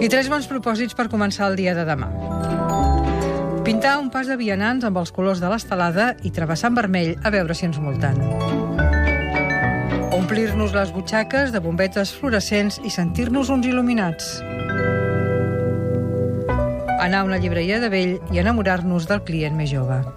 I tres bons propòsits per començar el dia de demà. Pintar un pas de vianants amb els colors de l'estelada i travessar en vermell a veure si ens multen. Omplir-nos les butxaques de bombetes fluorescents i sentir-nos uns il·luminats. Anar a una llibreria de vell i enamorar-nos del client més jove.